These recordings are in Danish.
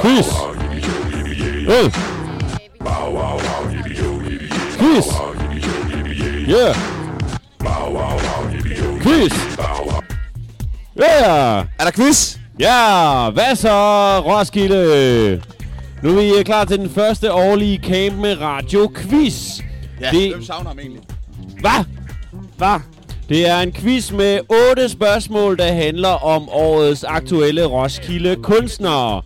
Quiz. Øh. Quiz. Yeah. Quiz. Yeah. Er der quiz? Ja, hvad så, Roskilde? Nu er vi klar til den første årlige camp med Radio Quiz. Ja, Det- hvem savner ham egentlig? Hvad? Hvad? Det er en quiz med otte spørgsmål, der handler om årets aktuelle Roskilde kunstnere.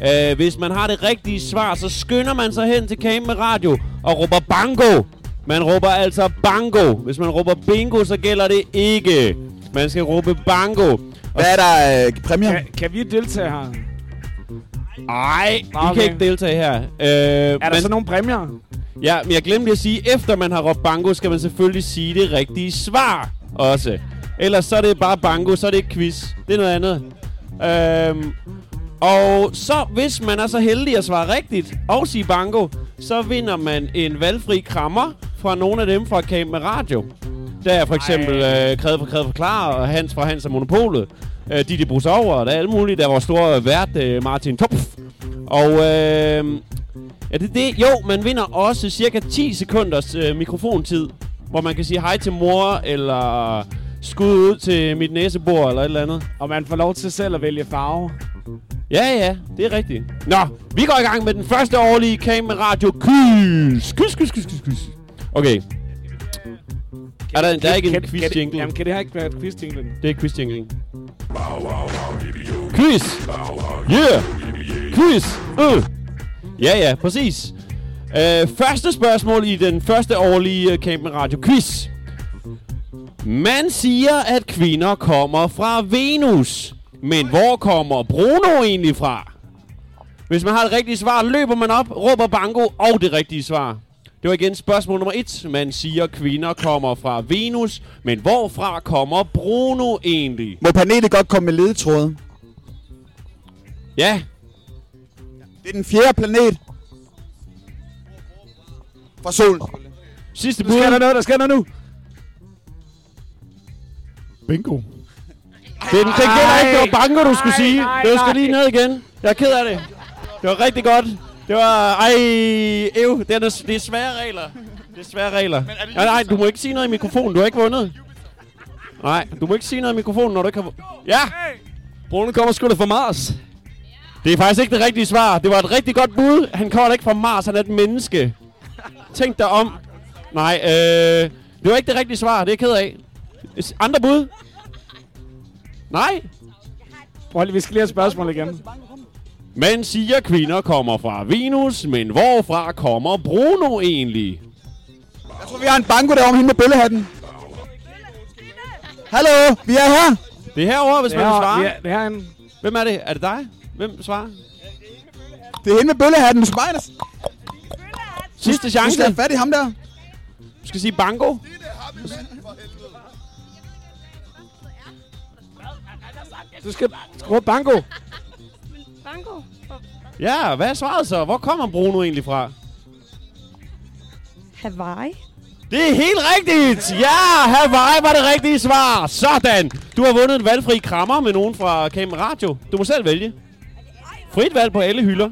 Uh, hvis man har det rigtige svar, så skynder man sig hen til Camp med Radio og råber bango. Man råber altså bango. Hvis man råber bingo, så gælder det ikke. Man skal råbe bango. Hvad er der øh, præmier? Kan, kan vi deltage her? Ej, I Okay. kan ikke deltage her. Uh, Er der så nogle præmier? Ja, men jeg glemte at sige, efter man har råbt bango, skal man selvfølgelig sige det rigtige svar også. Ellers så er det bare bango, så er det ikke quiz. Det er noget andet. Øhm, og så, hvis man er så heldig at svare rigtigt og sige bango, så vinder man en valgfri krammer fra nogle af dem fra Camp med Radio. Der er for eksempel øh, Kræde for Kræde for Klar og Hans fra Hans og Monopolet. Øh, Didi Brusauer, og der er alle mulige. Der er vores store vært, øh, Martin Topf. Og øh, Ja, det er det. Jo, man vinder også cirka 10 sekunders øh, mikrofontid, hvor man kan sige hej til mor, eller skud ud til mit næsebord, eller et eller andet. Og man får lov til selv at vælge farve. Ja, ja, det er rigtigt. Nå, vi går i gang med den første årlige Camp med Radio Quiz. Quiz, quiz, quiz, quiz, quiz. Okay. Er der, der er ikke en quiz jingle? Jamen, kan det her ikke være et quiz jingle? Det er quiz jingle. Quiz! Yeah! Quiz! Øh! Ja, ja, præcis. Øh, første spørgsmål i den første årlige øh, Camp Radio Quiz. Man siger, at kvinder kommer fra Venus. Men hvor kommer Bruno egentlig fra? Hvis man har det rigtige svar, løber man op, råber bango og det rigtige svar. Det var igen spørgsmål nummer et. Man siger, at kvinder kommer fra Venus. Men hvorfra kommer Bruno egentlig? Må panelet godt komme med ledetråde? Ja, Det er den fjerde planet. Fra solen. sidste Nu sker der bud. noget, der sker noget nu. Bingo. Det, den gælder ikke. Det var bango, du skulle sige. Det skal lige ned igen. Jeg er ked af det. Det var rigtig godt. Det var... Ej, ev. Det er, det er svære regler. Det er svære regler. Nej, nej, du må ikke sige noget i mikrofonen. Du har ikke vundet. Nej, du må ikke sige noget i mikrofonen, når du ikke har vundet. Ja! Bruno kommer sgu da fra Mars. Det er faktisk ikke det rigtige svar. Det var et rigtig godt bud. Han kommer da ikke fra Mars. Han er et menneske. Tænk dig om. Nej, øh... Det var ikke det rigtige svar. Det er jeg ked af. Andre bud? Nej. Prøv lige, vi skal lige have spørgsmål igen. Man siger, at kvinder kommer fra Venus, men hvorfra kommer Bruno egentlig? Jeg tror, vi har en banko derovre hende med bøllehatten. Hallo, vi er her. Det er herovre, hvis Det man vil her, svare. ja, det her er en... Hvem er det? Er det dig? Hvem svarer? Det er hende med bøllehatten. Du skal bare Sidste Du chance. skal have fat i ham der. Du skal sige bango. Du skal råbe bango. Bango. Ja, hvad er svaret så? Hvor kommer Bruno egentlig fra? Hawaii. Det er helt rigtigt! Ja, Hawaii var det rigtige svar. Sådan! Du har vundet en valgfri krammer med nogen fra Camera Radio. Du må selv vælge. Frit valg på alle hylder.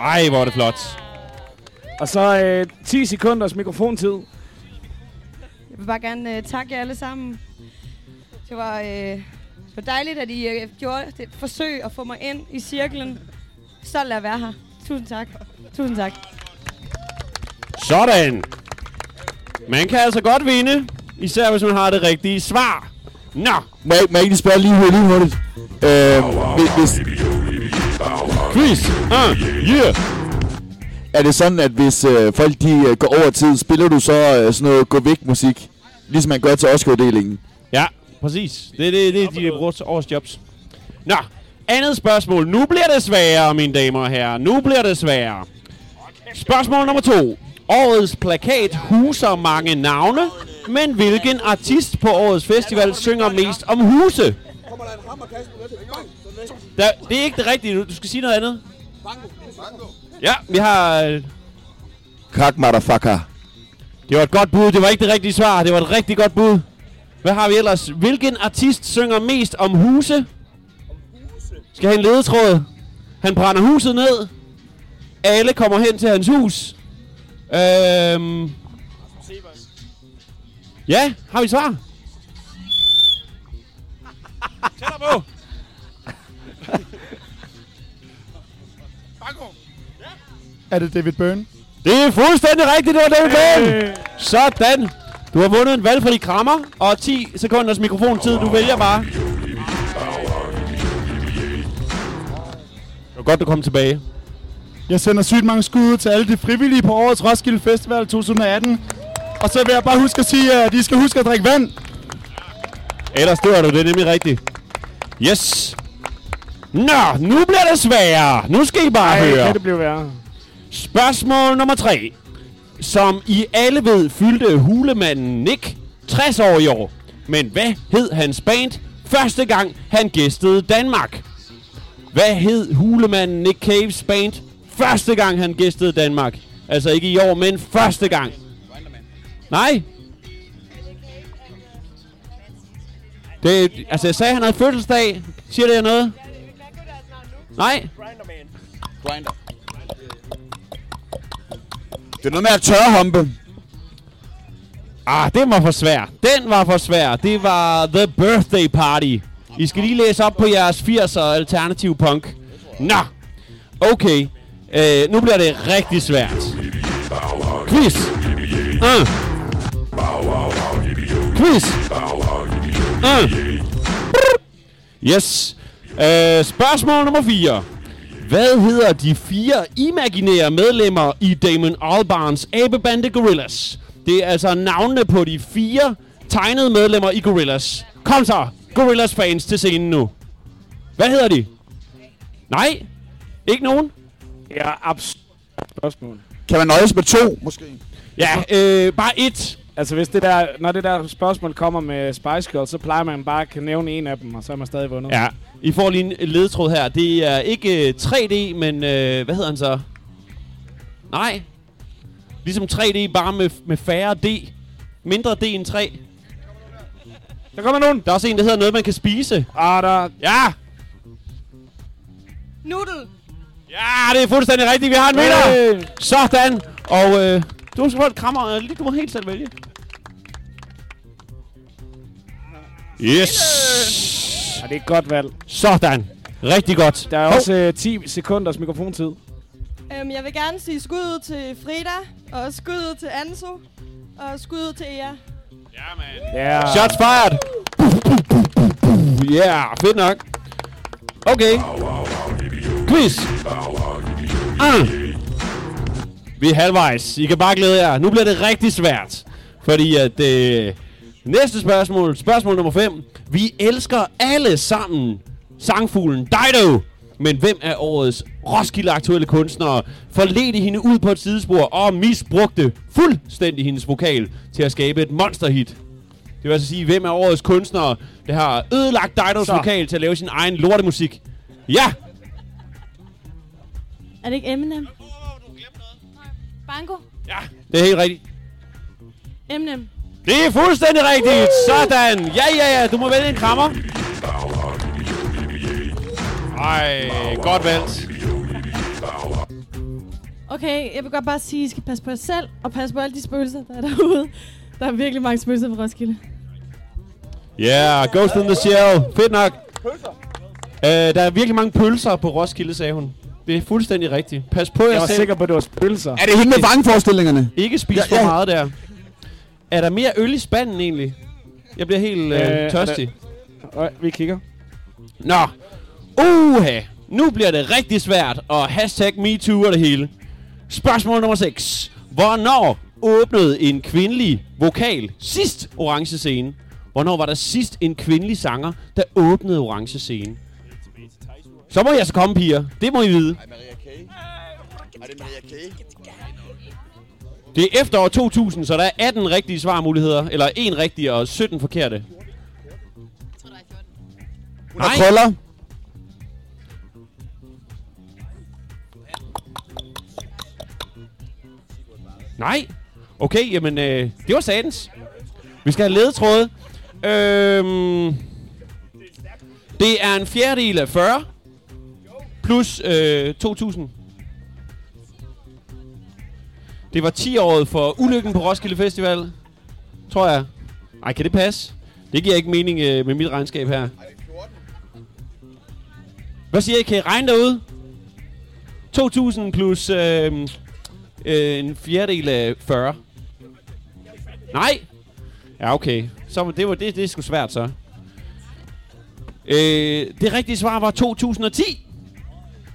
Ej, hvor er det flot. Og så øh, 10 sekunders mikrofontid. Jeg vil bare gerne uh, takke jer alle sammen. Det var, uh, det var dejligt, at I uh, gjorde det forsøg at få mig ind i cirklen. Stolt af at være her. Tusind tak. Tusind tak. Sådan. Man kan altså godt vinde, især hvis man har det rigtige svar. Nå, Må jeg, må jeg ikke lige spørge lige hurtigt, lige hurtigt? Øh, hvis, quiz. Uh, yeah. er det sådan, at hvis øh, folk de øh, går over tid, spiller du så øh, sådan noget gå væk musik? Ligesom man gør til Oscar-uddelingen. Ja, præcis. Det er det, det, de bruger til års jobs. Nå, andet spørgsmål. Nu bliver det sværere, mine damer og herrer. Nu bliver det sværere. Spørgsmål nummer to. Årets plakat huser mange navne, men hvilken artist på årets festival synger mest om huse? Der, det er ikke det rigtige. Du- Du skal sige noget andet. Ja, vi har... øh, Krak motherfucker. Det var et godt bud. Det var ikke det rigtige svar. Det var et rigtig godt bud. Hvad har vi ellers? Hvilken artist synger mest om huse? Skal have en ledetråd. Han brænder huset ned. Alle kommer hen til hans hus. Øhm. Ja, har vi svar? Tættere på. Er det David Byrne? Det er fuldstændig rigtigt, det var David Byrne. Sådan. Du har vundet en valgfri krammer og 10 sekunders mikrofontid. Du vælger bare. Det var godt, du kom tilbage. Jeg sender sygt mange skud ud til alle de frivillige på årets Roskilde Festival 2018. Og så vil jeg bare huske at sige, at de skal huske at drikke vand. Ellers dør du, det er nemlig rigtigt. Yes. Nå, nu bliver det sværere. Nu skal I bare Ej, høre. kan det blive værre. Spørgsmål nummer 3. Som I alle ved, fyldte hulemanden Nick 60 år i år. Men hvad hed hans band første gang, han gæstede Danmark? Hvad hed hulemanden Nick Caves band første gang, han gæstede Danmark? Altså ikke i år, men første gang. Nej. Det, altså jeg sagde, han havde fødselsdag. Siger det noget? Nej. Grinder. Det er noget med at tørrehompe. Ah, den var for svær. Den var for svær. Det var The Birthday Party. I skal lige læse op på jeres 80'er alternativ punk. Nå. Okay. Øh, nu bliver det rigtig svært. Quiz. Uh. Quiz. Uh. Yes. Øh, spørgsmål nummer 4. Hvad hedder de fire imaginære medlemmer i Damon Albarns abebande Gorillas? Det er altså navnene på de fire tegnede medlemmer i Gorillas. Kom så, Gorillas fans til scenen nu. Hvad hedder de? Nej, ikke nogen. Ja, absurd spørgsmål. Kan man nøjes med to, måske? Ja, øh, bare et. Altså, hvis det der, når det der spørgsmål kommer med Spice Girls, så plejer man bare at kan nævne en af dem, og så er man stadig vundet. Ja, I får lige en ledetråd her. Det er ikke øh, 3D, men øh, hvad hedder han så? Nej. Ligesom 3D, bare med, med færre D. Mindre D end 3. Der kommer nogen. Der er også en, der hedder noget, man kan spise. Ah, der... Ja! Nudel. Ja, det er fuldstændig rigtigt. Vi har en vinder. Sådan. Og øh, du skal få et krammer. lige- Du må helt selv vælge. Yes. Ja, det er et godt valg. Sådan. Rigtig godt. Der er Hov. også øh, 10 sekunders mikrofontid. Øhm, jeg vil gerne sige skud ud til Frida, og skud ud til Anso, og skud ud til Ea. Ja. Shots fired. Ja, yeah, fedt nok. Okay. Quiz. Ah. Vi er halvvejs. I kan bare glæde jer. Nu bliver det rigtig svært. Fordi at øh, næste spørgsmål, spørgsmål nummer 5. Vi elsker alle sammen sangfuglen Dido. Men hvem er årets Roskilde aktuelle kunstnere forledte hende ud på et sidespor og misbrugte fuldstændig hendes vokal til at skabe et monsterhit? Det vil altså sige, hvem er årets kunstnere, der har ødelagt Didos Så. vokal til at lave sin egen lortemusik? Ja! Er det ikke Eminem? Bango? Ja, det er helt rigtigt. Eminem. Det er fuldstændig rigtigt. Sådan. Ja, ja, ja. Du må vælge en krammer. Ej, godt valgt. Okay, jeg vil godt bare sige, at I skal passe på jer selv, og passe på alle de spøgelser, der er derude. Der er virkelig mange spøgelser på Roskilde. Ja, yeah, Ghost in the Shell. Fedt nok. Uh, der er virkelig mange pølser på Roskilde, sagde hun. Det er fuldstændig rigtigt. Pas på jer Jeg var selv. sikker på, at det var spøgelser. Er det hende med vrangforestillingerne? Ikke spis Ja, for ja. meget der. Er der mere øl i spanden egentlig? Jeg bliver helt øh, Øh, tørstig. Og vi kigger. Nå. Uha. Nu bliver det rigtig svært, og hashtag MeToo og det hele. Spørgsmål nummer 6. Hvornår åbnede en kvindelig vokal sidst orange scene? Hvornår var der sidst en kvindelig sanger, der åbnede orange scene? Så må jeg så komme, piger. Det må I vide. Ej, Maria K. Er det Maria K? Det er efter år 2000, så der er 18 rigtige svarmuligheder. Eller en rigtig og 17 forkerte. Hun har krøller. Nej. Okay, jamen, øh, det var satans. Vi skal have ledetråde. Øhm, det er en fjerdedel af 40. Plus øh, 2.000. Det var 10 året for ulykken på Roskilde Festival. Tror jeg. Ej, kan det passe? Det giver ikke mening øh, med mit regnskab her. Hvad siger I? Kan I regne derude? 2.000 plus øh, øh, en fjerdedel af 40. Nej! Ja, okay. Så det var det, det er sgu svært så. Øh, det rigtige svar var 2010.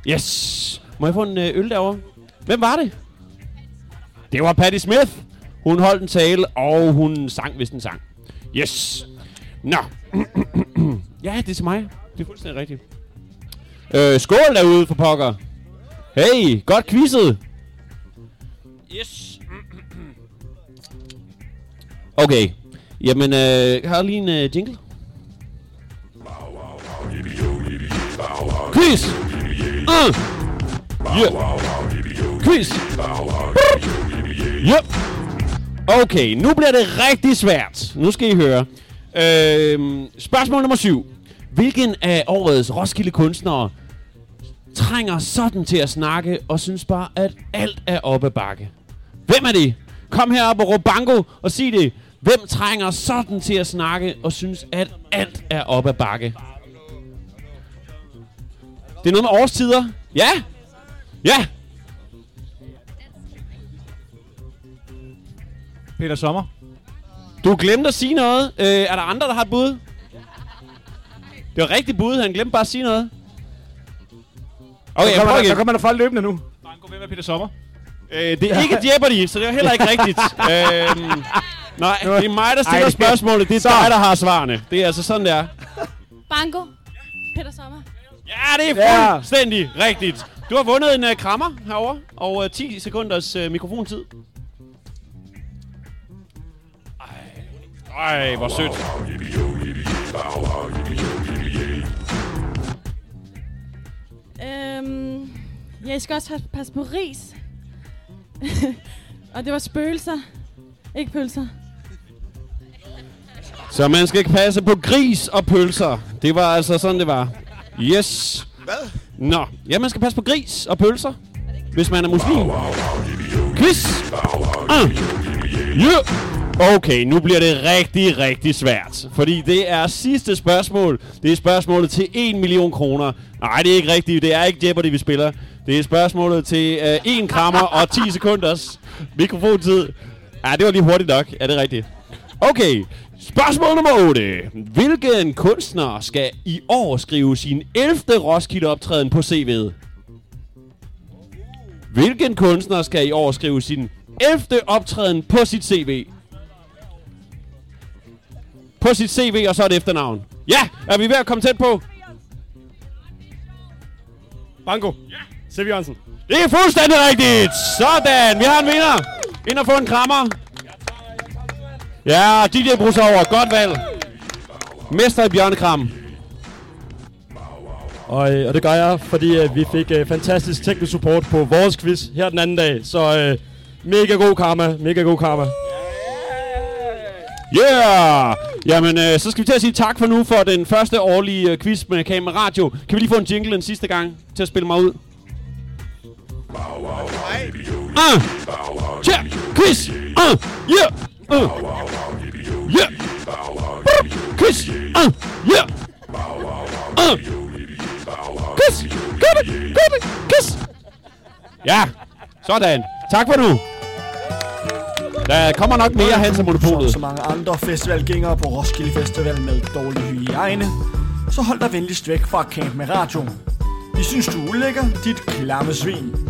Yes! Må jeg få en øh, øl derovre? Hvem var det? Det var Patti Smith. Hun holdt en tale, og hun sang, hvis den sang. Yes! Nå. ja, det er til mig. Det er fuldstændig rigtigt. Øh, skål derude for pokker. Hey, godt quizzet. Yes. Okay. Jamen, øh, har lige en øh, jingle? Quiz! Uh! Yeah. Quiz! Yep. Okay, nu bliver det rigtig svært. Nu skal I høre. Øhm, spørgsmål nummer 7. Hvilken af årets Roskilde kunstnere trænger sådan til at snakke og synes bare, at alt er op ad bakke? Hvem er det? Kom herop og råb bango og sig det. Hvem trænger sådan til at snakke og synes, at alt er op ad bakke? Det er noget med årstider. Ja? Ja? Peter Sommer. Du glemte at sige noget. Øh, er der andre, der har et bud? Det var rigtig bud. Han glemte bare at sige noget. Okay, prøver kommer, der, igen. kommer der folk løbende nu. Banko, hvem er Peter Sommer? Øh, det er ikke Jeopardy, så det er heller ikke rigtigt. øhm, nej, det er mig, der stiller Ej, spørgsmålet. Det er Så. dig, der har svarene. Det er altså sådan, det er. Banko. Peter Sommer. Ja, det er Ja. fuldstændig rigtigt. Du har vundet en uh, krammer herover og uh, 10 sekunders uh, mikrofontid. Ej. Ej, hvor sødt. Øhm, ja, jeg skal også have- passe på ris. og det var spøgelser. Ikke pølser. Så man skal ikke passe på gris og pølser. Det var altså sådan, det var. Yes. Hvad? Nå, ja, man skal passe på gris og pølser, hvis man er muslim. Quiz. Ah. Yeah. Okay, nu bliver det rigtig, rigtig svært. Fordi det er sidste spørgsmål. Det er spørgsmålet til 1 million kroner. Nej, det er ikke rigtigt. Det er ikke Jeopardy, vi spiller. Det er spørgsmålet til øh, 1 krammer og 10 sekunders mikrofontid. Ja, det var lige hurtigt nok. Er det rigtigt? Okay, spørgsmål nummer 8. Hvilken kunstner skal i år skrive sin 11. Roskilde optræden på CV'et? Hvilken kunstner skal i år skrive sin 11. optræden på sit CV? På sit CV, og så et efternavn. Ja, er vi ved at komme tæt på? Banko. Sev Jørgensen. Det er fuldstændig rigtigt. Sådan, vi har en vinder. Ind og få en krammer. Ja, DJ Bruce over. Godt valg. Mester i bjørnekram. Og, øh, og det gør jeg, fordi øh, vi fik øh, fantastisk teknisk support på vores quiz her den anden dag. Så øh, mega god karma, mega god karma. Yeah! Jamen, øh, så skal vi til at sige tak for nu for den første årlige øh, quiz med Kamera Radio. Kan vi lige få en jingle en sidste gang til at spille mig ud? Ah! Tja! Quiz! Ah! Yeah! Uh! Yeah! Kiss. Ah! Yeah! Ah! Kiss. Kom det! Kom det! Quiz! Ja! Sådan. Tak for nu. Der kommer nok mere hen til Som så mange andre festivalgængere på Roskilde Festival med dårlig hygiejne, så hold dig venligst væk fra Camp med Radio. Vi synes, du ulækker, dit klamme svin.